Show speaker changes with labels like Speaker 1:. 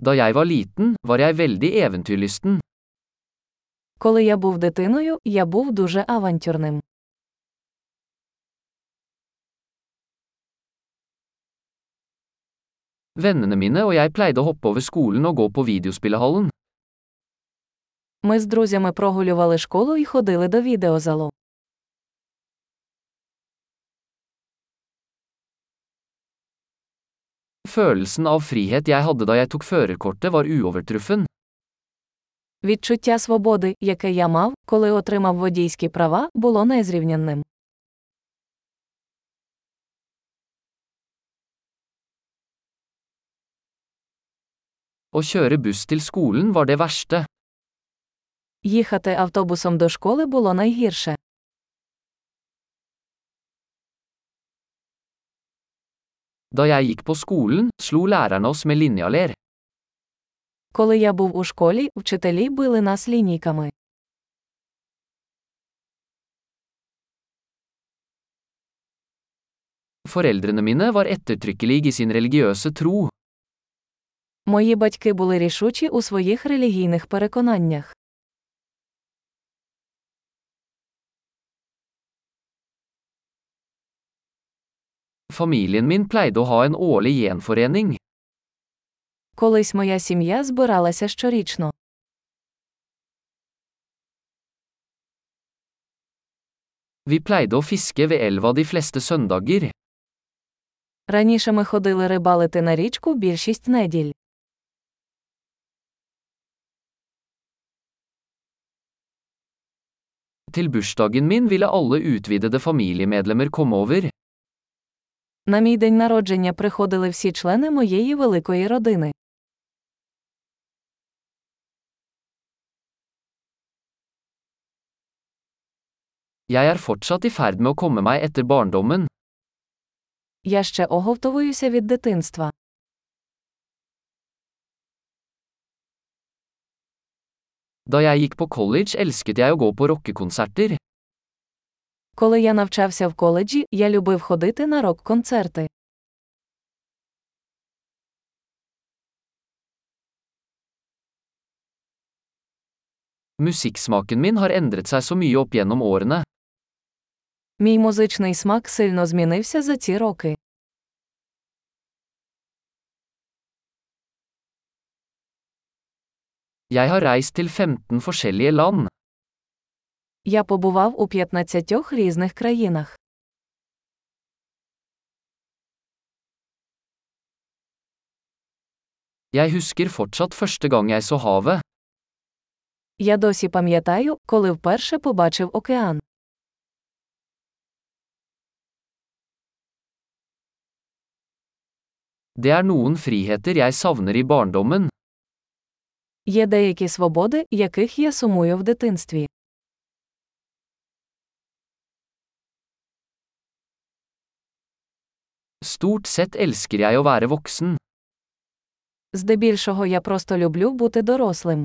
Speaker 1: Da jeg var liten, var jeg veldig eventyrlysten.
Speaker 2: Коли я був дитиною, я був дуже авантюрним.
Speaker 1: Vennene mine og jeg pleide å hoppe over skolen og gå på videospillehallen.
Speaker 2: Ми з друзями прогулювали школу і ходили до відеозалу.
Speaker 1: Følelsen av frihet jeg hadde da jeg tok førerkortet var uovertruffen.
Speaker 2: Відчуття свободи, яке я мав, коли отримав водійські права, було незрівнянним.
Speaker 1: Å kjøre buss til skolen var det verste.
Speaker 2: Їхати автобусом до школи було найгірше.
Speaker 1: Da jeg gikk på skolen, slo lærerne oss med linjaler.
Speaker 2: Коли я був у школі, вчителі били нас лінійками.
Speaker 1: Foreldrene mine var ettertrykkelig i sin religiøse tro.
Speaker 2: Мої батьки були рішучі у своїх релігійних переконаннях.
Speaker 1: Familien min pleide å ha en årlig gjenforening.
Speaker 2: Колись моя сім'я збиралася щорічно.
Speaker 1: Vi pleide å fiske ved elva de fleste søndager.
Speaker 2: Раніше ми ходили рибалити на річку більшість неділь.
Speaker 1: Til bursdagen min ville alle utvidede familiemedlemmer komme over.
Speaker 2: На мій день народження приходили всі члени моєї великої родини.
Speaker 1: Jeg er fortsatt i ferd med å komme meg etter barndommen.
Speaker 2: Я ще оговтовуюся від дитинства.
Speaker 1: Da jeg gikk på college elsket jeg å gå på rockekonserter.
Speaker 2: Коли я навчався в коледжі, я любив ходити на рок-концерти.
Speaker 1: Musikksmaken min har endret seg så mye opp gjennom årene.
Speaker 2: Мій музичний смак сильно змінився за ці роки.
Speaker 1: Jeg har reist til 15 forskjellige land.
Speaker 2: Я побував у 15 різних країнах.
Speaker 1: Jeg husker fortsatt første gang jeg så havet.
Speaker 2: Я досі пам'ятаю, коли вперше побачив океан.
Speaker 1: Det er noen friheter jeg savner i barndommen.
Speaker 2: Є деякі свободи, яких я сумую в дитинстві.
Speaker 1: Stort sett elsker jeg å være voksen.
Speaker 2: Здебільшого я просто люблю бути дорослим.